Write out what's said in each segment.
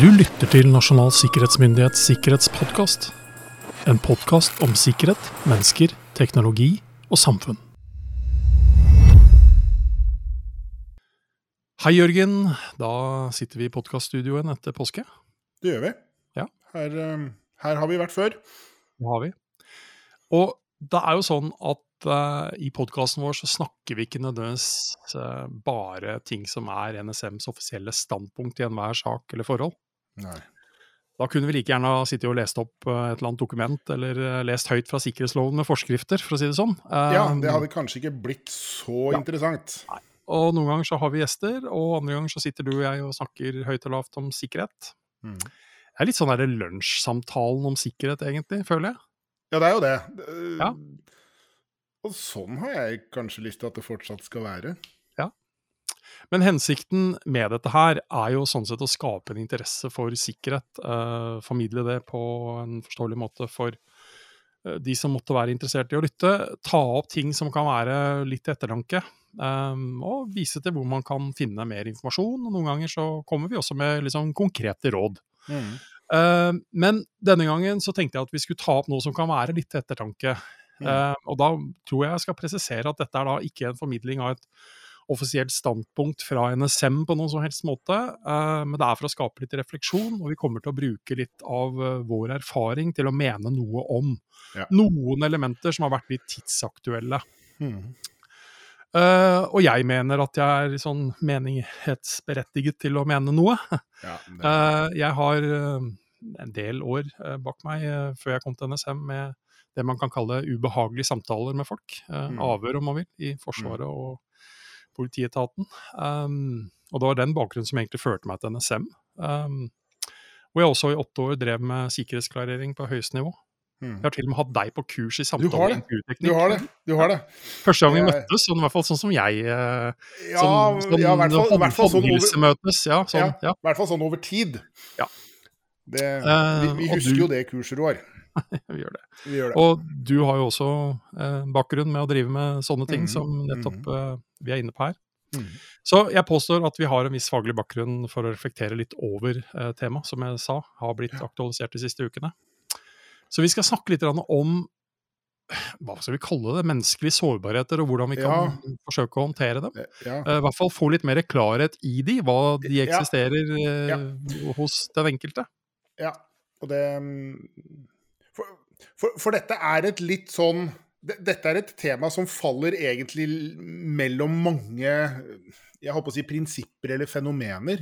Du lytter til Nasjonal sikkerhetsmyndighets sikkerhetspodkast. En podkast om sikkerhet, mennesker, teknologi og samfunn. Hei, Jørgen. Da sitter vi i podkaststudioen etter påske. Det gjør vi. Ja. Her, eh, her har vi vært før. Det har vi. Og det er jo sånn at uh, i podkasten vår så snakker vi ikke nødvendigvis uh, bare ting som er NSMs offisielle standpunkt i enhver sak eller forhold. Nei. Da kunne vi like gjerne ha sittet og lest opp uh, et eller annet dokument, eller lest høyt fra sikkerhetsloven med forskrifter, for å si det sånn. ja, det hadde kanskje ikke blitt så ja. interessant. Nei. Og noen ganger så har vi gjester, og andre ganger så sitter du og jeg og snakker høyt og lavt om sikkerhet. Mm. Det er litt sånn lunsjsamtalen om sikkerhet, egentlig, føler jeg. Ja, det er jo det. Ja. Og sånn har jeg kanskje lyst til at det fortsatt skal være. Ja. Men hensikten med dette her er jo sånn sett å skape en interesse for sikkerhet. Eh, formidle det på en forståelig måte for eh, de som måtte være interessert i å lytte. Ta opp ting som kan være litt til ettertanke. Eh, og vise til hvor man kan finne mer informasjon. Og noen ganger så kommer vi også med liksom konkrete råd. Mm. Uh, men denne gangen så tenkte jeg at vi skulle ta opp noe som kan være litt til ettertanke. Mm. Uh, og da tror jeg jeg skal presisere at dette er da ikke en formidling av et offisielt standpunkt fra NSM på noen som helst måte, uh, men det er for å skape litt refleksjon, og vi kommer til å bruke litt av vår erfaring til å mene noe om Ja. noen elementer som har vært litt tidsaktuelle. Mm. Uh, og jeg mener at jeg er sånn menighetsberettiget til å mene noe. Ja, Uh, jeg har en del år bak meg før jeg kom til NSM med det man kan kalle ubehagelige samtaler med folk. Mm. Avhør, om man vil, i Forsvaret og politietaten. Um, og det var den bakgrunnen som egentlig førte meg til NSM. Um, hvor jeg også i åtte år drev med sikkerhetsklarering på høyeste nivå. mm. Jeg har til og med hatt deg på kurs i Du har samtale- og intervjuteknikk. Du har det. Du har det. Første gang vi møttes, sånn, i hvert fall sånn som jeg eh, Ja, sånn, sånn, ja, i hvert fall, hvert fall sånn over, ja, sånn, ja. i hvert fall sånn over tid. Ja. Det, Eh, vi, vi husker du- jo det kurset, Roar. vi gjør det. Vi gjør det. Og du har jo også eh, bakgrunn med å drive med sånne ting Mhm, som nettopp eh, vi er inne på her. Mm. Så jeg påstår at vi har en viss faglig bakgrunn for å reflektere litt over eh, temaet, som jeg sa, har blitt Ja. aktualisert de siste ukene. Så vi skal snakke litt om hva skal vi kalle det, menneskelige sårbarheter, og hvordan vi kan forsøke å håndtere dem. Ja. Eh, I hvert fall få litt mer klarhet i de, hva de eksisterer eh, hos den enkelte. Ja, og det mm, for, for, dette er et litt sånn Dette er et tema som faller egentlig mellom mange jeg håper å si prinsipper eller fenomener.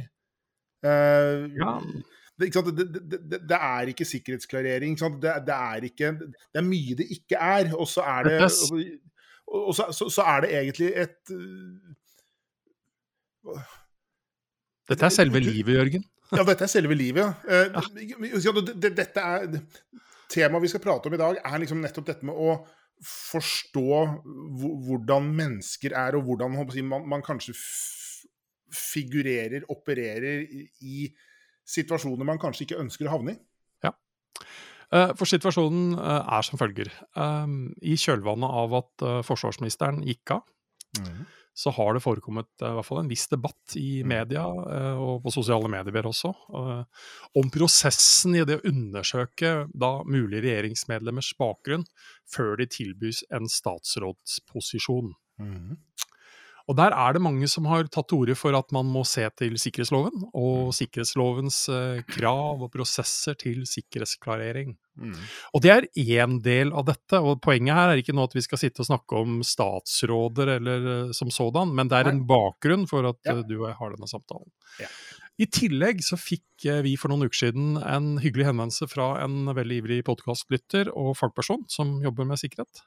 Uh, Ja. det? Det, det, det, er ikke sikkerhetsklarering. Ikke? Det, det, er ikke, det er mye det ikke er. Og så er det, og, så, så, så er det egentlig et uh, Dette er selve livet, Jørgen. ja, dette er selve livet. ja. Uh, ja, det- det- Dette er Temaet vi skal prate om i dag, er liksom nettopp dette med å forstå hvordan mennesker er, og hvordan jeg, man, man kanskje figurerer, opererer i- situasjoner man kanskje ikke ønsker å havne i. Ja. For situasjonen eh, er som følger. Um, I kjølvannet av at eh, forsvarsministeren gikk av, så har det forekommet eh, i hvert fall en viss debatt i Mm. media, eh, og på sosiale medier også, eh, om prosessen i det å undersøke da mulige regjeringsmedlemmers bakgrunn før de tilbys en statsrådsposisjon. Mhm. Og der er det mange som har tatt til orde for at man må se til sikkerhetsloven, og sikkerhetslovens eh, krav og prosesser til sikkerhetsklarering. Mm. Og det er én del av dette, og poenget her er ikke nå at vi skal sitte og snakke om statsråder eller eh, som sådan, men det er en bakgrunn for at Ja. eh, du og jeg har denne samtalen. Ja. I tillegg så fikk vi for noen uker siden en hyggelig henvendelse fra en veldig ivrig podkastlytter og fagperson som jobber med sikkerhet.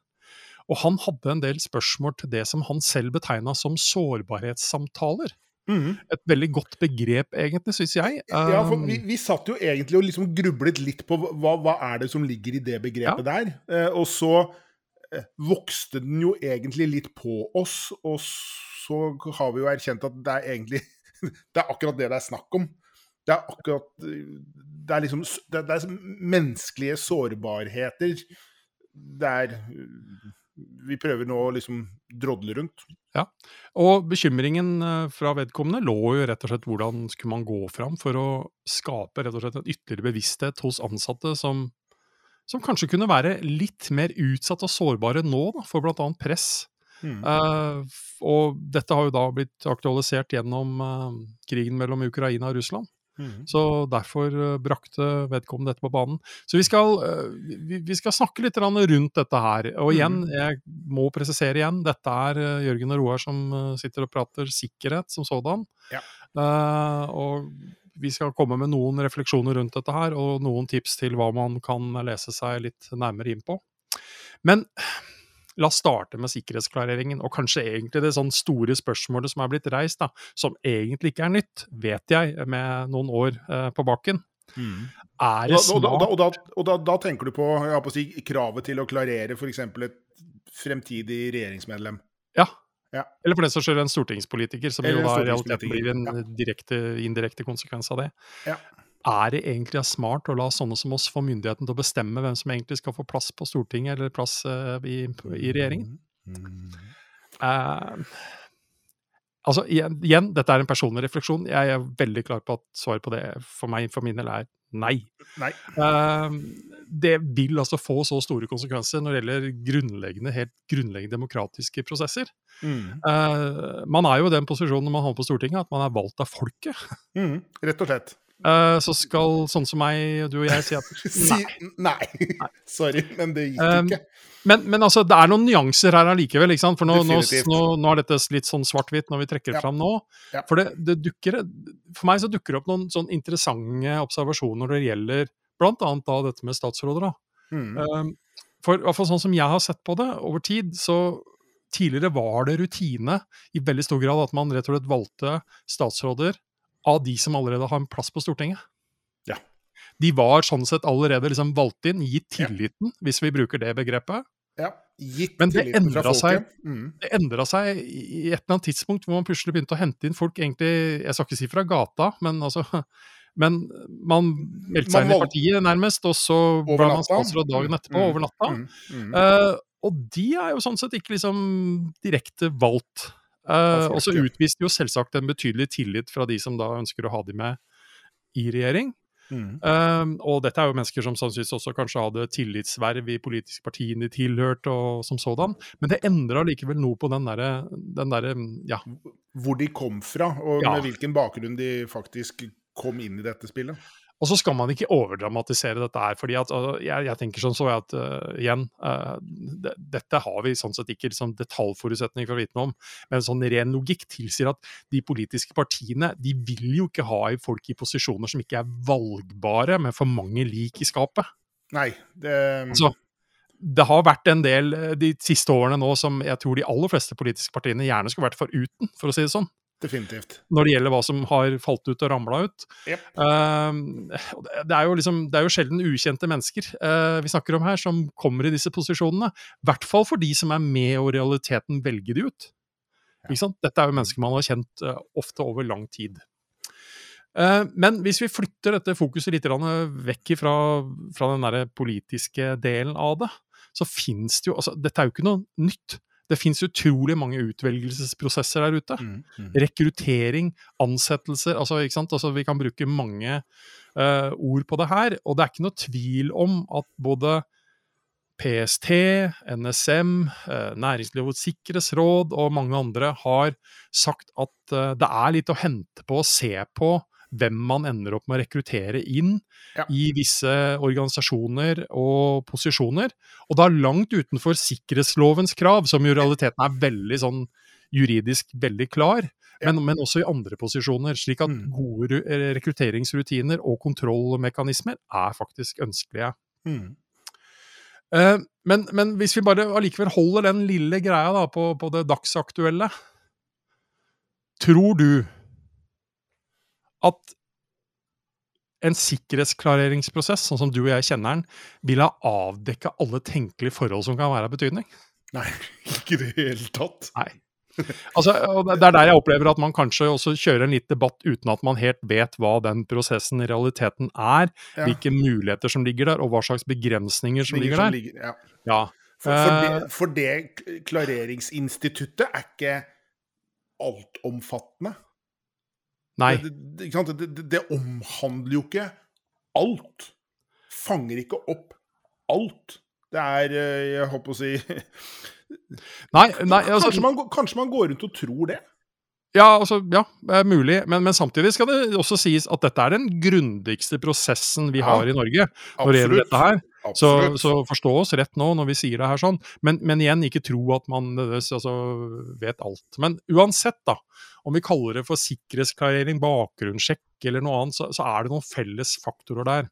Og han hadde en del spørsmål til det som han selv betegna som sårbarhetssamtaler. Mm. Et veldig godt begrep, egentlig, syns jeg. Ja, for Um, vi, vi satt jo egentlig og liksom grublet litt på hva, hva er det som ligger i det begrepet der. Eh, og så eh, vokste den jo egentlig litt på oss, og så har vi jo erkjent at det er egentlig Det er akkurat det det er snakk om. Det er akkurat Det er liksom det, det er menneskelige sårbarheter. Det er vi prøver nå å liksom drodle rundt. Ja, og bekymringen eh, fra vedkommende lå jo rett og slett hvordan skulle man gå fram for å skape rett og slett en ytterligere bevissthet hos ansatte som, som kanskje kunne være litt mer utsatt og sårbare nå da, for bl.a. press. Mm. Uh, og dette har jo da blitt aktualisert gjennom uh, krigen mellom Ukraina og Russland. Mm. Så derfor eh, brakte vedkommende dette på banen. Så vi skal, eh, vi, vi skal snakke litt rundt dette her. Og igjen, Mm. jeg må presisere igjen, dette er eh, Jørgen og Roar som sitter og prater sikkerhet som sådan. Ja. Og vi skal komme med noen refleksjoner rundt dette her, og noen tips til hva man kan lese seg litt nærmere inn på. Men La oss starte med sikkerhetsklareringen, og kanskje egentlig det sånn store spørsmålet som er blitt reist, da, som egentlig ikke er nytt, vet jeg, med noen år eh, på baken. Mm. Er Og, det da, og, da, og, da, og da, da tenker du på, på si, kravet til å klarere f.eks. et fremtidig regjeringsmedlem. Ja. Ja. Eller for den saks skyld en stortingspolitiker, som Eller jo da i realiteten blir en direkte, indirekte konsekvens av det. Ja. Er det egentlig smart å la sånne som oss få myndigheten til å bestemme hvem som egentlig skal få plass på Stortinget eller plass uh, i, i regjeringen? Mm. Eh, altså, igjen, igjen, dette er en personlig refleksjon. Jeg er veldig klar på at svaret på det for meg, for min del, er nei. Nei. Uh, det vil altså få så store konsekvenser når det gjelder grunnleggende, helt grunnleggende demokratiske prosesser. Mm. Uh, man er jo i den posisjonen når man holder på Stortinget, at man er valgt av folket. Mm. Rett og slett. Eh, så skal sånn som meg, du og jeg, si at Si nei. nei. Sorry, men det gikk Um, ikke. Men, men altså, det er noen nyanser her allikevel, ikke sant? For nå, nå, nå, nå er dette litt sånn svart-hvitt når vi trekker det Ja. fram nå. Ja. For det, det dukker, for meg så dukker det opp noen sånn interessante observasjoner når det gjelder annet da dette med statsråder. da. Mm. Um, For hvert fall sånn som jeg har sett på det over tid, så tidligere var det rutine i veldig stor grad at man rett og slett valgte statsråder av de som allerede har en plass på Stortinget. Ja. De var sånn sett allerede liksom valgt inn, gitt Ja. tilliten, hvis vi bruker det begrepet. Ja. Gitt Men det endra seg. Mm. Det endra seg i et eller annet tidspunkt hvor man plutselig begynte å hente inn folk egentlig Jeg skal ikke si fra gata, men altså Men man meldte seg inn i partiet, nærmest, og så ble man statsråd dagen etterpå, Mm, over natta. Mm. Mm. Uh, og de er jo sånn sett ikke liksom direkte valgt. Eh, og så utviste jo selvsagt en betydelig tillit fra de som da ønsker å ha de med i regjering. Mm. Eh, og dette er jo mennesker som sannsynligvis også kanskje hadde tillitsverv i politiske partiene de tilhørte, og som sådan. Men det endra likevel noe på den derre der, ja, Hvor de kom fra, og Ja. med hvilken bakgrunn de faktisk kom inn i dette spillet. Og så skal man ikke overdramatisere dette her. fordi at, altså, jeg, jeg tenker sånn så jeg at uh, igjen uh, det, Dette har vi sånn sett ikke liksom, detaljforutsetning for å vite noe om. Men sånn ren logikk tilsier at de politiske partiene de vil jo ikke ha folk i posisjoner som ikke er valgbare, med for mange lik i skapet. Nei, det Altså, det har vært en del eh, de siste årene nå som jeg tror de aller fleste politiske partiene gjerne skulle vært foruten, for å si det sånn. Definitivt. når det gjelder hva som har falt ut og ramla ut. Yep. Uh, det, det, er jo liksom, det er jo sjelden ukjente mennesker uh, vi snakker om her, som kommer i disse posisjonene. I hvert fall for de som er med og realiteten velger de ut. Sant? Dette er jo mennesker man har kjent uh, ofte over lang tid. Eh, men hvis vi flytter dette fokuset litt vekk fra, fra den politiske delen av det, så fins det jo altså, Dette er jo ikke noe nytt. Det fins utrolig mange utvelgelsesprosesser der ute Mm. Mm. rekruttering, ansettelser altså? Altså, Vi kan bruke mange uh, ord på det her, og det er ikke noe tvil om at både PST, NSM, uh, Næringslivets sikkerhetsråd og mange andre har sagt at uh, det er litt å hente på å se på hvem man ender opp med å rekruttere inn Ja. i visse organisasjoner og posisjoner. Og da langt utenfor sikkerhetslovens krav, som i realiteten er veldig sånn juridisk veldig klar, Ja. men, men også i andre posisjoner. Slik at Mm. gode eh, rekrutteringsrutiner og kontrollmekanismer er faktisk ønskelige. Mm. Uh, men, men hvis vi bare allikevel holder den lille greia da, på, på det dagsaktuelle Tror du at en sikkerhetsklareringsprosess, sånn som du og jeg kjenner den, vil ha avdekka alle tenkelige forhold som kan være av betydning? Nei, ikke i det hele tatt. Nei. Altså, det er der jeg opplever at man kanskje også kjører en litt debatt uten at man helt vet hva den prosessen i realiteten er, Ja. hvilke muligheter som ligger der, og hva slags begrensninger som Ligger ligger som der. ligger- ja. Ja, For, for, det, for det klareringsinstituttet er ikke altomfattende. Nei. Det, det, det, det, omhandler jo ikke alt. Fanger ikke opp alt. Det er Jeg holdt på å si Nei, nei altså, kanskje, man, kanskje, man, går rundt og tror det? Ja, altså, ja, det er mulig. Men, men, samtidig skal det også sies at dette er den grundigste prosessen vi har i Norge når det gjelder dette her. Så, så, forstå oss rett nå når vi sier det her sånn. Men, men igjen, ikke tro at man altså, vet alt. Men uansett, da. Om vi kaller det for sikkerhetsklarering, bakgrunnssjekk eller noe annet, så, så er det noen felles faktorer der.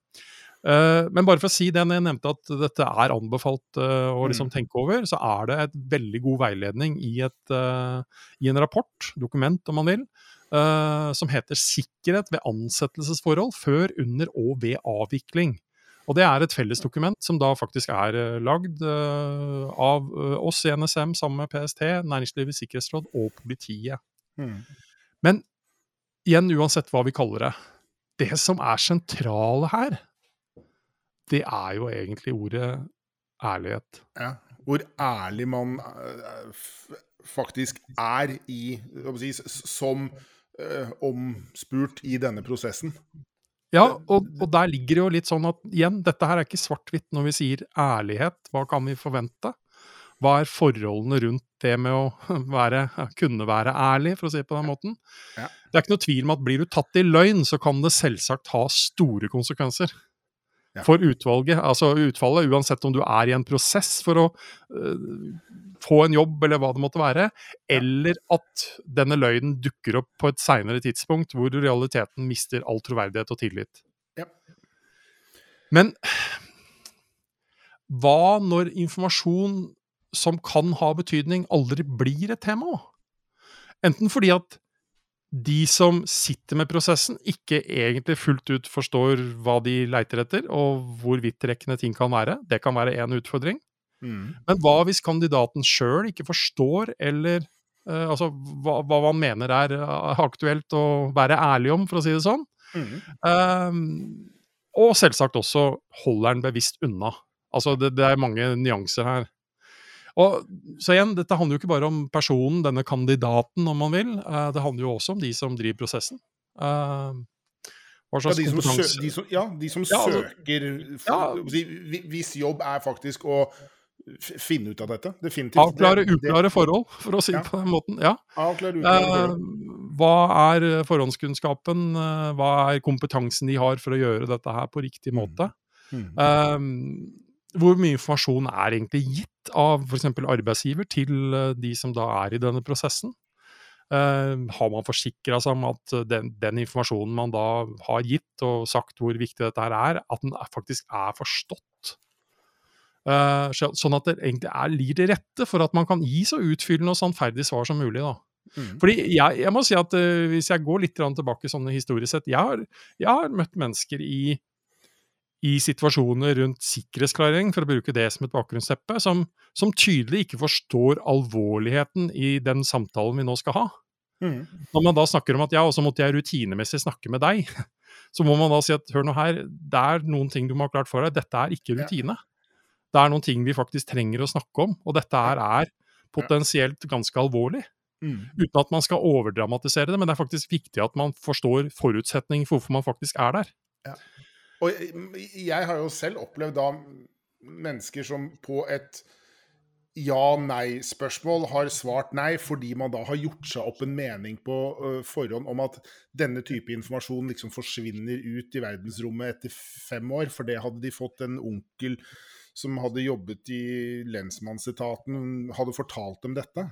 Uh, men bare for å si det, jeg nevnte at dette er anbefalt uh, å liksom mm. tenke over, så er det et veldig god veiledning i, et, uh, i en rapport, dokument om man vil, som heter 'Sikkerhet ved ansettelsesforhold før, under og ved avvikling'. Og Det er et fellesdokument som da faktisk er uh, lagd uh, av uh, oss i NSM sammen med PST, Næringslivets sikkerhetsråd og politiet. Mm. Men igjen, uansett hva vi kaller det, det som er sentrale her, det er jo egentlig ordet ærlighet. Ja, hvor ærlig man faktisk er i, si, som omspurt i denne prosessen. Ja, og, og, der ligger det jo litt sånn at igjen, dette her er ikke svart-hvitt når vi sier ærlighet. Hva kan vi forvente? Hva er forholdene rundt det med å være, kunne være ærlig, for å si det på den måten? Ja. Det er ikke noe tvil om at blir du tatt i løgn, så kan det selvsagt ha store konsekvenser. Ja. For utvalget, altså utfallet, uansett om du er i en prosess for å uh, få en jobb, eller hva det måtte være, eller at denne løgnen dukker opp på et seinere tidspunkt hvor realiteten mister all troverdighet og tillit. Ja. Men hva når informasjon som kan ha betydning, aldri blir et tema? Enten fordi at de som sitter med prosessen, ikke egentlig fullt ut forstår hva de leiter etter, og hvor vidtrekkende ting kan være. Det kan være én utfordring. Mm. Men hva hvis kandidaten sjøl ikke forstår, eller uh, altså, hva, hva, man mener er uh, aktuelt å være ærlig om, for å si det sånn? Mm. Uh, og selvsagt også holder den bevisst unna. Altså, det, det, er mange nyanser her. Og, så igjen, dette handler jo ikke bare om personen, denne kandidaten, om man vil. Eh, det handler jo også om de som driver prosessen. Slags ja, de som, de som, Ja, de som ja, altså, søker ja. Hvis jobb er faktisk å finne ut av dette. Definitivt. Avklare uklare forhold, for å si det på den måten. Ja. Avklare uklare eh, hva er forhåndskunnskapen? Eh, hva er kompetansen de har for å gjøre dette her på riktig måte? Mm. Mm. Eh, hvor mye informasjon er egentlig gitt av f.eks. arbeidsgiver til eh, de som da er i denne prosessen? Uh, har man forsikra seg om at den, den, informasjonen man da har gitt og sagt hvor viktig dette her er, at den faktisk er forstått Uh, sånn at det egentlig er, ligger til rette for at man kan gi så utfyllende og sannferdig svar som mulig. da. Mm. Fordi jeg, jeg, må si at uh, Hvis jeg går litt tilbake sånne historisk sett jeg har, jeg har møtt mennesker i, i, situasjoner rundt sikkerhetsklarering, for å bruke det som et bakgrunnsteppe, som, som, tydelig ikke forstår alvorligheten i den samtalen vi nå skal ha. Mm. Når man da snakker om at ja, og så måtte jeg rutinemessig snakke med deg, så må man da si at hør nå her, det er noen ting du må ha klart for deg, dette er ikke rutine. Det er noen ting vi faktisk trenger å snakke om, og dette her er potensielt ganske alvorlig. Mm. Uten at man skal overdramatisere det, men det er faktisk viktig at man forstår forutsetningen for hvorfor man faktisk er der. Ja. Og jeg har jo selv opplevd da mennesker som på et ja-nei-spørsmål har svart nei, fordi man da har gjort seg opp en mening på uh, forhånd om at denne type informasjon liksom forsvinner ut i verdensrommet etter fem år, for det hadde de fått en onkel som hadde jobbet i lensmannsetaten, hadde fortalt dem dette.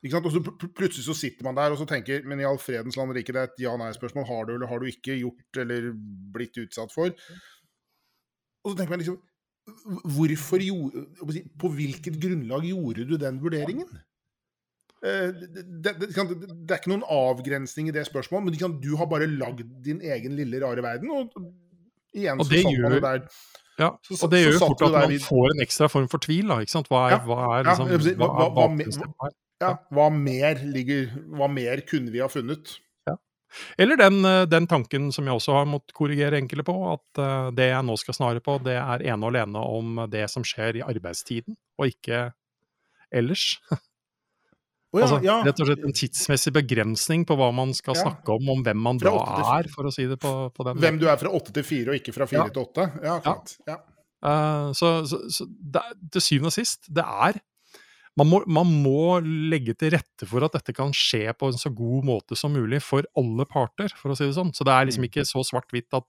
Og så Plutselig så sitter man der og så tenker Men i all fredens land og rike, det er et ja-nei-spørsmål. Har du eller har du ikke gjort eller blitt utsatt for? Og så tenker man liksom Hvorfor gjorde På hvilket grunnlag gjorde du den vurderingen? Eh, det, det, det, det, er ikke noen avgrensning i det spørsmålet, men du har bare lagd din egen lille, rare verden. Og igjen og så satt du der ja, så, og det gjør jo fort at man får en ekstra form for tvil. da, ikke sant? Hva er, hva er liksom, hva, hva, hva, ja, hva, mer ligger, hva mer kunne vi ha funnet? Ja. Eller den, eh, den tanken som jeg også har måttet korrigere enkelte på, at uh, det jeg nå skal snare på, det er ene og alene om det som skjer i arbeidstiden, og ikke ellers. Oh, ja, altså, ja. Rett og slett en tidsmessig begrensning på hva man skal snakke om, om hvem man da er, for å si det på, på den Hvem du er fra åtte til fire, og ikke fra fire til åtte? Ja, klart. Ja. Eh, så så, så det, til syvende og sist, det er man må, man må legge til rette for at dette kan skje på en så god måte som mulig for alle parter, for å si det sånn. Så det er liksom Mm. ikke så svart-hvitt at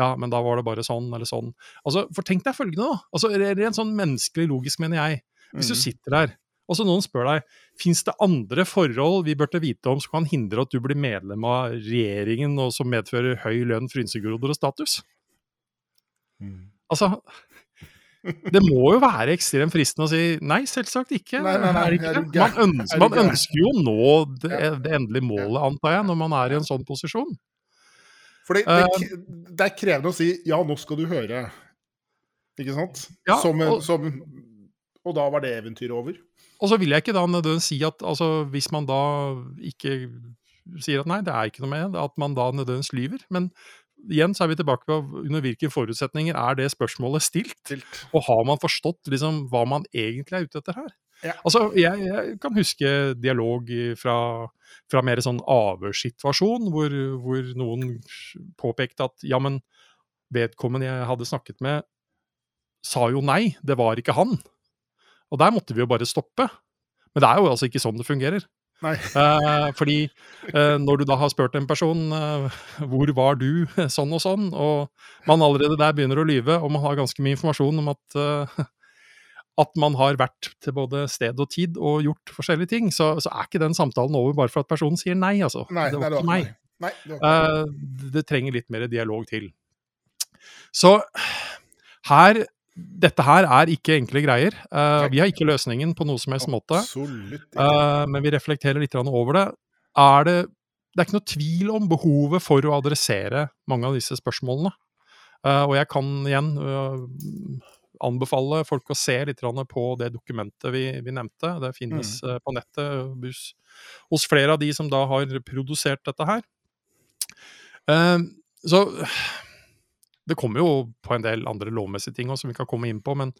ja, men da var det bare sånn eller sånn. Altså, For tenk deg følgende, da. Altså, Rent sånn menneskelig logisk, mener jeg. Hvis du Mhm. sitter der, og så noen spør deg fins det andre forhold vi burde vite om som kan hindre at du blir medlem av regjeringen, og som medfører høy lønn, frynsegoder og status? Mm. Altså, det må jo være ekstremt fristende å si nei, selvsagt ikke. Nei, nei, nei, ikke? Man. Er ønsker, man ønsker jo å nå det, det endelige målet, antar jeg, når man er i en sånn posisjon. For det, det, Eh, det er krevende å si 'ja, nå skal du høre'. Ikke sant? Ja, som, og- som, og da var det eventyret over. Og så vil jeg ikke da nødvendigvis si at altså, hvis man da ikke sier at nei, det er ikke noe med det, at man da nødvendigvis lyver. Men igjen så er vi tilbake på under hvilke forutsetninger er det spørsmålet stilt? Stilt. Og har man forstått liksom hva man egentlig er ute etter her? Ja. Altså, jeg, jeg kan huske dialog fra, fra mer sånn avhørssituasjon, hvor, hvor noen påpekte at ja, men vedkommende jeg hadde snakket med, sa jo nei, det var ikke han. Og der måtte vi jo bare stoppe. Men det er jo altså ikke sånn det fungerer. Nei. Eh, fordi eh, når du da har spurt en person eh, hvor var du, sånn og sånn, og man allerede der begynner å lyve, og man har ganske mye informasjon om at, at man har vært til både sted og tid og gjort forskjellige ting, så, så er ikke den samtalen over bare for at personen sier nei, altså. Nei, det var ikke meg. Nei, nei, det var ikke det trenger litt mer dialog til. Så her Dette her er ikke enkle greier. Uh, vi har ikke løsningen på noe som helst måte. Eh, men vi reflekterer litt over det. Er det. Det er ikke noe tvil om behovet for å adressere mange av disse spørsmålene. Uh, og jeg kan igjen anbefale folk å se litt på det dokumentet vi, vi nevnte. Det finnes eh, på nettet hos, hos flere av de som da har produsert dette her. Så det kommer jo på en del andre lovmessige ting også, som vi kan komme inn på, men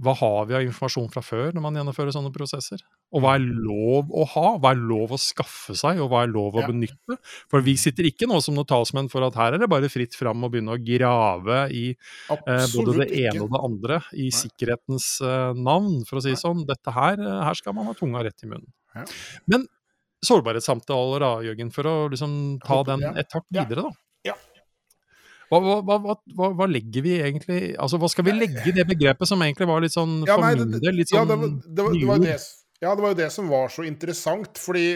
hva har vi av informasjon fra før når man gjennomfører sånne prosesser? Og hva er lov å ha? Hva er lov å skaffe seg, og hva er lov å Ja. benytte? For vi sitter ikke nå som noen talsmenn for at her er det bare fritt fram å begynne å grave i eh, både det ene ikke. og det andre i Nei. sikkerhetens eh, navn, for å si det sånn. Dette her, eh, her skal man ha tunga rett i munnen. Ja. Men sårbarhetssamtaler da, Jørgen, for å liksom ta den et hakk videre, da. Ja. Hva, hva, hva, hva, legger vi egentlig Altså, hva skal vi legge i det begrepet som egentlig var litt sånn Ja, nei, det- litt Ja, sånn det, var- det, det, var jo nyord? det, ja, det var jo det som var så interessant, fordi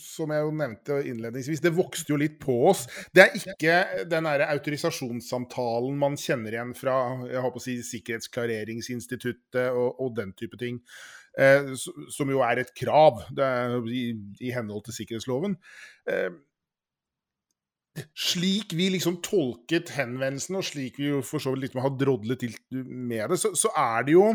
som jeg jo nevnte innledningsvis, det vokste jo litt på oss. Det er ikke den derre autorisasjonssamtalen man kjenner igjen fra jeg håper å si, Sikkerhetsklareringsinstituttet og, og den type ting, eh, som jo er et krav det er, i, i henhold til sikkerhetsloven. Eh, slik vi liksom tolket henvendelsen, og slik vi for så vidt har drodlet til med det, så, så er det jo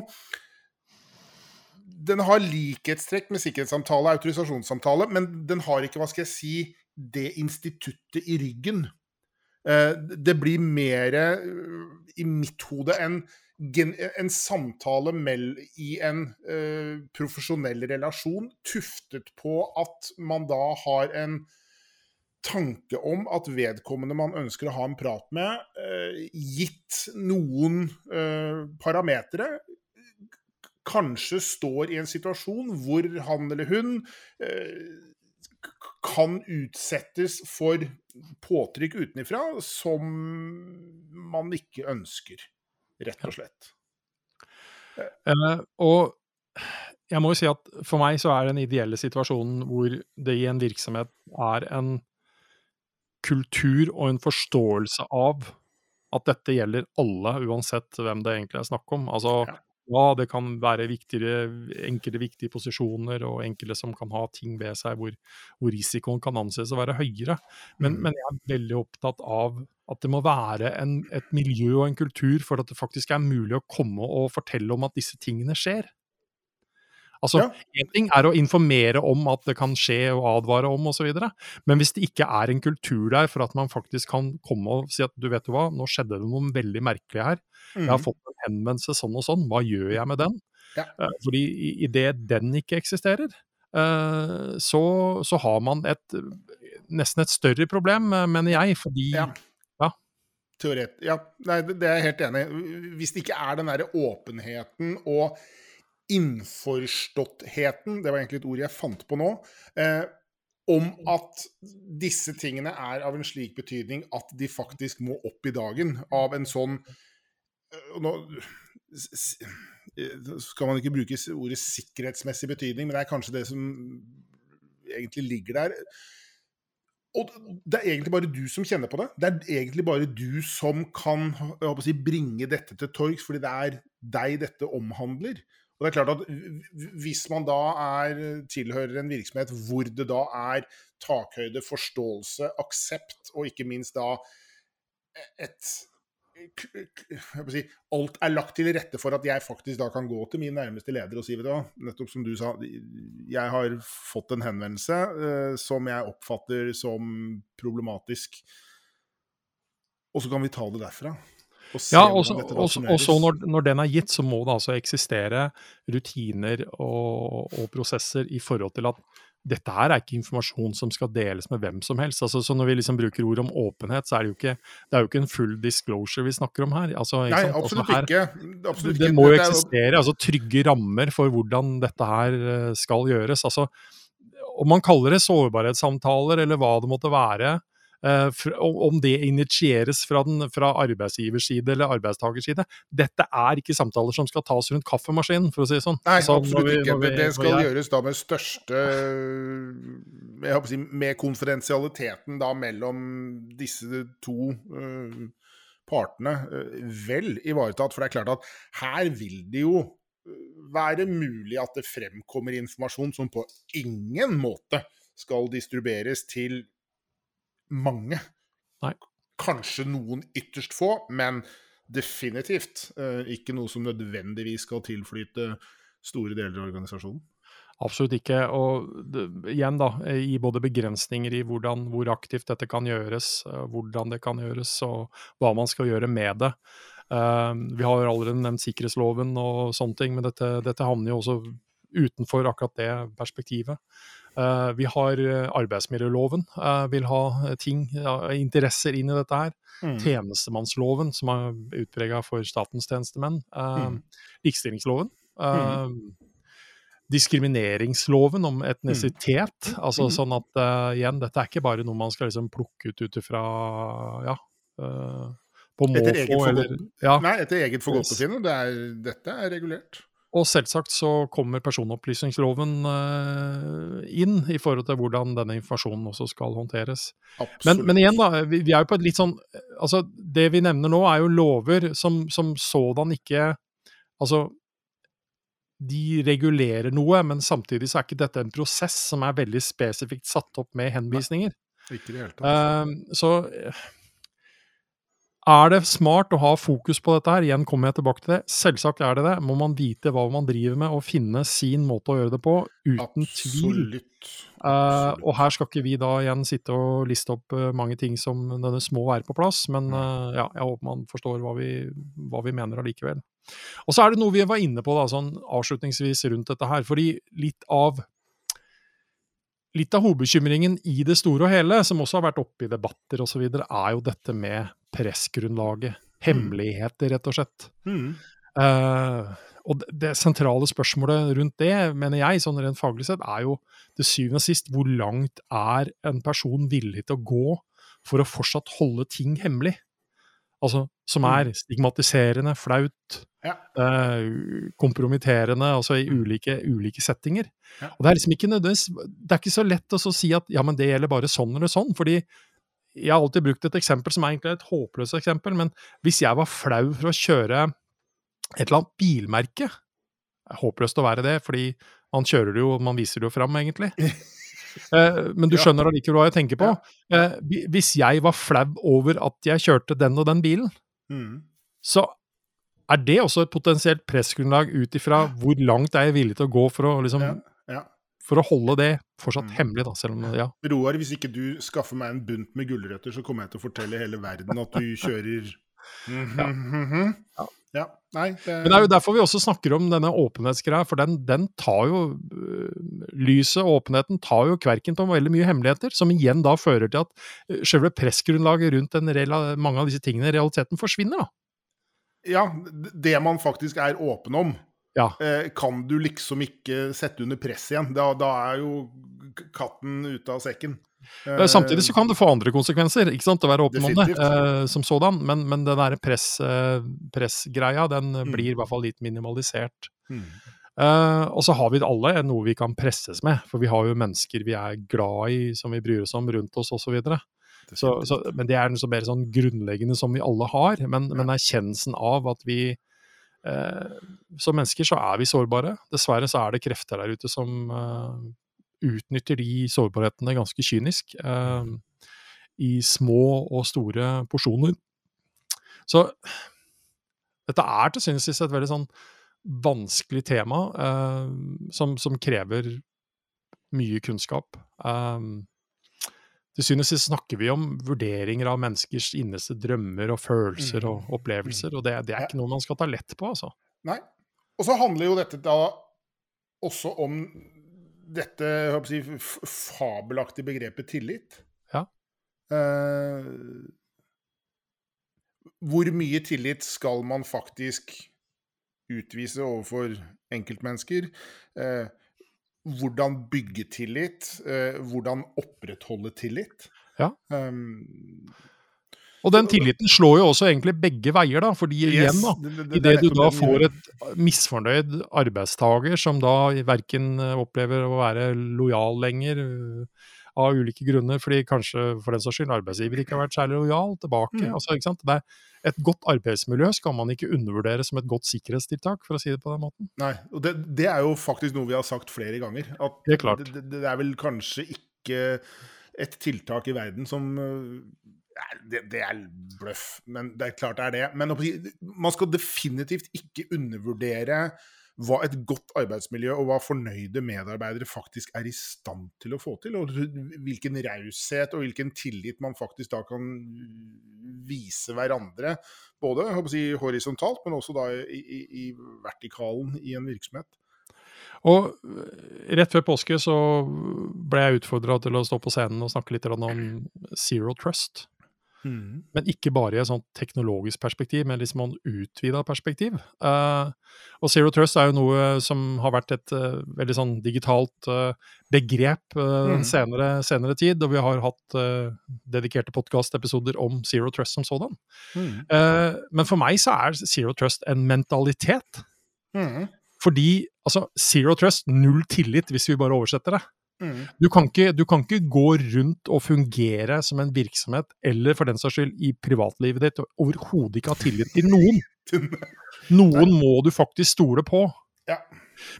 Den har likhetstrekk med sikkerhetssamtale og autorisasjonssamtale, men den har ikke, hva skal jeg si, det instituttet i ryggen. Eh, Det blir mer eh, i mitt hode en, en samtale i en eh, profesjonell relasjon, tuftet på at man da har en tanke om at vedkommende man ønsker å ha en prat med, eh, gitt noen eh, parametere, kanskje står i en situasjon hvor han eller hun eh, kan utsettes for påtrykk utenfra som man ikke ønsker, rett og slett. Eh, og jeg må jo si at for meg så er den ideelle situasjonen hvor det i en virksomhet er en kultur og en forståelse av at dette gjelder alle, uansett hvem det egentlig er snakk om. Altså, Ja. ja, det kan være enkelte viktige posisjoner og enkelte som kan ha ting ved seg hvor, hvor risikoen kan anses å være høyere. Men, Mm. men jeg er veldig opptatt av at det må være en, et miljø og en kultur for at det faktisk er mulig å komme og fortelle om at disse tingene skjer. Altså, Ja. Én ting er å informere om at det kan skje, og advare om osv., men hvis det ikke er en kultur der for at man faktisk kan komme og si at du vet du hva, nå skjedde det noe veldig merkelig her, jeg har Mhm. fått en henvendelse sånn og sånn, hva gjør jeg med den? Ja. Eh, Fordi idet den ikke eksisterer, eh, så, så har man et nesten et større problem, eh, mener jeg, fordi Ja. Ja. Teoret ja, nei, det, det er jeg helt enig i. Hvis det ikke er den derre åpenheten og innforståttheten, det var egentlig et ord jeg fant på nå, eh, om at disse tingene er av en slik betydning at de faktisk må opp i dagen av en sånn eh, nå skal man ikke bruke ordet sikkerhetsmessig betydning, men det er kanskje det som egentlig ligger der. Og det er egentlig bare du som kjenner på det. Det er egentlig bare du som kan si, bringe dette til torgs, fordi det er deg dette omhandler. Og det er klart at Hvis man da er, tilhører en virksomhet hvor det da er takhøyde, forståelse, aksept, og ikke minst da et jeg si, Alt er lagt til rette for at jeg faktisk da kan gå til min nærmeste leder og si vet du hva, nettopp som du sa, jeg har fått en henvendelse eh, som jeg oppfatter som problematisk. Og så kan vi ta det derfra. Og Ja, og så- når, når den er gitt, så må det altså eksistere rutiner og, og prosesser i forhold til at dette her er ikke informasjon som skal deles med hvem som helst. Altså, så når vi liksom bruker ord om åpenhet, så er det jo ikke, det er jo ikke en full disclosure vi snakker om her. Altså, Nei? Altså, absolutt her- ikke. Absolutt det ikke. må jo er eksistere altså trygge rammer for hvordan dette her eh, skal gjøres. Altså, om man kaller det sårbarhetssamtaler eller hva det måtte være, om om det initieres fra, den, fra arbeidsgivers side eller arbeidstakers side, dette er ikke samtaler som skal tas rundt kaffemaskinen, for å si det sånn. Nei, Altså, absolutt vi- ikke. vi- Det, skal jeg- gjøres da med største jeg håper å si, Med konfidensialiteten da mellom disse to uh, partene uh, vel ivaretatt. For det er klart at her vil det jo eh, være mulig at det fremkommer informasjon som på ingen måte skal distribueres til mange. Nei. Kanskje noen ytterst få, men definitivt eh, ikke noe som nødvendigvis skal tilflyte store deler av organisasjonen. Absolutt ikke. Og det, igjen, da, i både begrensninger i hvordan, hvor aktivt dette kan gjøres, eh, hvordan det kan gjøres, og hva man skal gjøre med det. Uh, vi har allerede nevnt sikkerhetsloven og sånne ting, men dette, dette havner jo også utenfor akkurat det perspektivet. Eh, vi har eh, arbeidsmiljøloven, eh, vil ha ting, interesser inn i dette her. Mm. Tjenestemannsloven, som er utprega for statens tjenestemenn. Mm. Likestillingsloven. Mm. diskrimineringsloven om etnisitet. Altså Mhm. sånn at igjen, dette er ikke bare noe man skal liksom plukke ut ut ifra ja, på Etter eget måfå eller ja. Nei, etter eget forgodtbefinnende. Det dette er regulert. Og selvsagt så kommer personopplysningsloven eh, inn i forhold til hvordan denne informasjonen også skal håndteres. Men, men igjen, da. Vi, vi er jo på et litt sånn Altså, det vi nevner nå, er jo lover som, som sådan ikke Altså, de regulerer noe, men samtidig så er ikke dette en prosess som er veldig spesifikt satt opp med henvisninger. Ikke i det hele tatt. Eh, så eh, er det smart å ha fokus på dette her? Igjen kommer jeg tilbake til det. Selvsagt er det det. Må man vite hva man driver med, og finne sin måte å gjøre det på, uten tvil. Absolutt. Uh, og her skal ikke vi da igjen sitte og liste opp uh, mange ting som denne må være på plass, men uh, ja, jeg håper man forstår hva vi, hva vi mener allikevel. Og så er det noe vi var inne på da, sånn avslutningsvis rundt dette her, fordi litt av Litt av hovedbekymringen i det store og hele, som også har vært oppe i debatter osv., er jo dette med pressgrunnlaget. Hemmeligheter, rett og slett. Mm. Uh, og det, det sentrale spørsmålet rundt det, mener jeg, sånn rent faglig sett, er jo til syvende og sist hvor langt er en person villig til å gå for å fortsatt holde ting hemmelig? Altså, som er stigmatiserende, flaut, Ja. uh, kompromitterende, altså i ulike, ulike settinger. Ja. Og det er liksom ikke nødvendigvis Det er ikke så lett å så si at ja, men det gjelder bare sånn eller sånn, fordi jeg har alltid brukt et eksempel som er egentlig et håpløst eksempel, men hvis jeg var flau for å kjøre et eller annet bilmerke er Håpløst å være det, fordi man kjører det jo, man viser det jo fram, egentlig. Eh, men du skjønner allikevel hva jeg tenker på. Eh, hvis jeg var flau over at jeg kjørte den og den bilen, Mm. så er det også et potensielt pressgrunnlag ut ifra hvor langt er jeg villig til å gå for å, liksom, Ja, ja. For å holde det fortsatt Mm. hemmelig, da, selv om ja. Roar, hvis ikke du skaffer meg en bunt med gulrøtter, så kommer jeg til å fortelle hele verden at du kjører Mhm. Ja. Ja. Nei, det, Men det er jo derfor vi også snakker om denne åpenhetsgreia, for den, den tar jo øh, Lyset og åpenheten tar jo kverken på veldig mye hemmeligheter, som igjen da fører til at øh, selve pressgrunnlaget rundt mange av disse tingene i realiteten forsvinner, da. Ja, det man faktisk er åpen om, Ja. eh, kan du liksom ikke sette under press igjen. Da, da er jo katten ute av sekken. Eh, Samtidig så kan det få andre konsekvenser, ikke sant, å være åpen om det eh, som sådan, men, men den der press, eh, pressgreia, den Mm. blir i hvert fall litt minimalisert. Mm. Eh, og så har vi alle noe vi kan presses med, for vi har jo mennesker vi er glad i, som vi bryr oss om rundt oss osv. Så, så, men det er noe så mer sånn grunnleggende som vi alle har. Men, men erkjennelsen av at vi Som mennesker så er vi sårbare. Dessverre så er det krefter der ute som eh, utnytter de sårbarhetene ganske kynisk. eh, I små og store porsjoner. Så dette er til syvende og sist et veldig sånn vanskelig tema eh, som, som krever mye kunnskap. Um, til og sist snakker vi om vurderinger av menneskers innerste drømmer og følelser Mm. og opplevelser, og det, det er Ja. ikke noe man skal ta lett på, altså. Nei. Og så handler jo dette da også om dette jeg fabelaktige begrepet tillit. Ja. Eh, hvor mye tillit skal man faktisk utvise overfor enkeltmennesker? Eh, hvordan bygge tillit? Eh, hvordan opprettholde tillit? Ja. Um, Og den tilliten slår jo også egentlig begge veier, da, fordi igjen, da, det- det- det Idet du da får et misfornøyd arbeidstaker som da verken opplever å være lojal lenger, øh, av ulike grunner, fordi kanskje for den saks skyld arbeidsgiver ikke har vært særlig lojal tilbake. Mm. Altså, ikke sant? Det er et godt arbeidsmiljø skal man ikke undervurdere som et godt sikkerhetstiltak, for å si det på den måten. Nei, og det, det er jo faktisk noe vi har sagt flere ganger. At Det er klart. Det, det, er vel kanskje ikke et tiltak i verden som er- det, det er bløff, men det er klart det er det. Men man skal definitivt ikke undervurdere hva et godt arbeidsmiljø og hva fornøyde medarbeidere faktisk er i stand til å få til. Og hvilken raushet og hvilken tillit man faktisk da kan vise hverandre. Både si, horisontalt, men også da i, i, i vertikalen i en virksomhet. Og øh, rett før påske så ble jeg utfordra til å stå på scenen og snakke litt om zero trust. Men ikke bare i et sånt teknologisk perspektiv, men liksom en utvida perspektiv. Uh, og Zero Trust er jo noe som har vært et uh, veldig sånn digitalt uh, begrep den Mhm. senere, senere tid, og vi har hatt dedikerte podkastepisoder om Zero Trust som sådan. Mm. Men for meg så er Zero Trust en mentalitet. Mm. Fordi altså, Zero Trust, null tillit, hvis vi bare oversetter det. Mm. Du kan, ikke, du kan ikke gå rundt og fungere som en virksomhet, eller for den saks skyld i privatlivet ditt, og overhodet ikke ha tillit til noen. Noen må du faktisk stole på. Ja.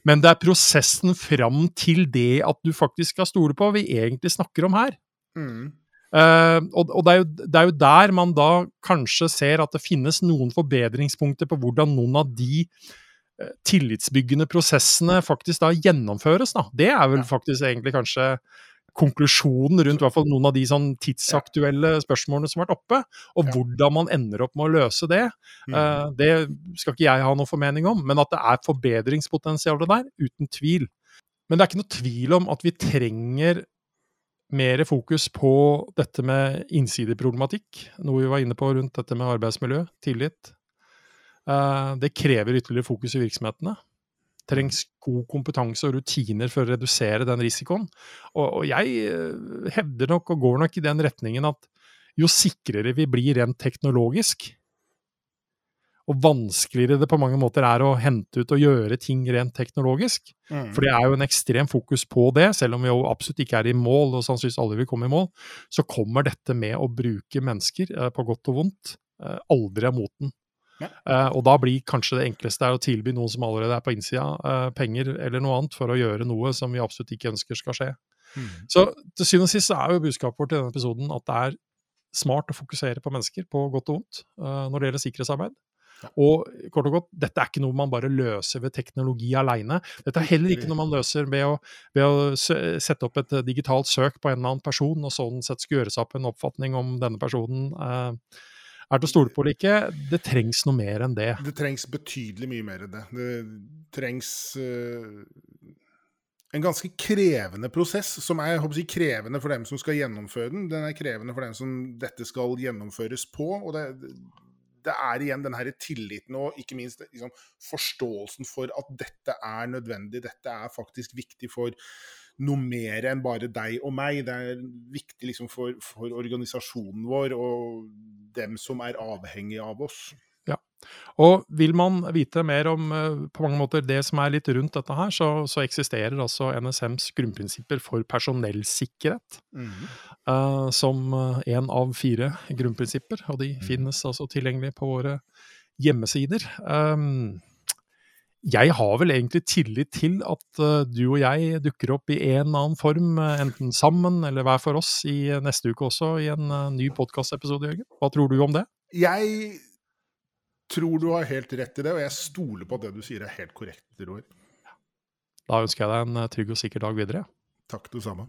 Men det er prosessen fram til det at du faktisk skal stole på, vi egentlig snakker om her. Mm. Uh, og og det, er jo, det er jo der man da kanskje ser at det finnes noen forbedringspunkter på hvordan noen av de tillitsbyggende prosessene faktisk da gjennomføres. Da. Det er vel faktisk egentlig kanskje konklusjonen rundt i hvert fall noen av de sånn tidsaktuelle spørsmålene som har vært oppe, og hvordan man ender opp med å løse det. Eh, det skal ikke jeg ha noen formening om, men at det er forbedringspotensial der, uten tvil. Men det er ikke noe tvil om at vi trenger mer fokus på dette med innsideproblematikk, noe vi var inne på rundt dette med arbeidsmiljø, tillit. Eh, Det krever ytterligere fokus i virksomhetene. Trengs god kompetanse og rutiner for å redusere den risikoen. Og, jeg eh, hevder nok, og går nok i den retningen, at jo sikrere vi blir rent teknologisk, og vanskeligere det på mange måter er å hente ut og gjøre ting rent teknologisk, Mm. for det er jo en ekstrem fokus på det, selv om vi jo absolutt ikke er i mål, og sannsynligvis aldri vil komme i mål, så kommer dette med å bruke mennesker, eh, på godt og vondt, aldri av moten. Ja. Eh, og da blir kanskje det enkleste å tilby noen som allerede er på innsida, uh, penger eller noe annet for å gjøre noe som vi absolutt ikke ønsker skal skje. Mm. Så til syvende og sist er jo budskapet vårt i denne episoden at det er smart å fokusere på mennesker på godt og vondt uh, når det gjelder sikkerhetsarbeid. Og kort og godt, dette er ikke noe man bare løser ved teknologi aleine. Dette er heller ikke noe man løser ved å, ved å sette opp et digitalt søk på en eller annen person, og sånn sett skulle gjøre seg opp en oppfatning om denne personen eh, er til å stole på eller ikke. Det trengs noe mer enn det. Det trengs betydelig mye mer enn det. Det trengs uh, en ganske krevende prosess, som er jeg, krevende for dem som skal gjennomføre den. Den er krevende for dem som dette skal gjennomføres på. og det, det er igjen den her tilliten og ikke minst liksom, forståelsen for at dette er nødvendig. Dette er faktisk viktig for noe mer enn bare deg og meg. Det er viktig liksom, for, for organisasjonen vår og dem som er avhengige av oss. Ja. Og vil man vite mer om uh, på mange måter det som er litt rundt dette her, så, så eksisterer altså NSMs grunnprinsipper for personellsikkerhet mm -hmm. uh, som én uh, av fire grunnprinsipper. Og de mm. finnes altså tilgjengelig på våre hjemmesider. Um, jeg har vel egentlig tillit til at du og jeg dukker opp i en eller annen form, enten sammen eller hver for oss, i neste uke også, i en ny podkastepisode, Jørgen. Hva tror du om det? Jeg tror du har helt rett i det, og jeg stoler på at det du sier er helt korrekt, Roar. Da ønsker jeg deg en eh, trygg og sikker dag videre. Takk, det samme.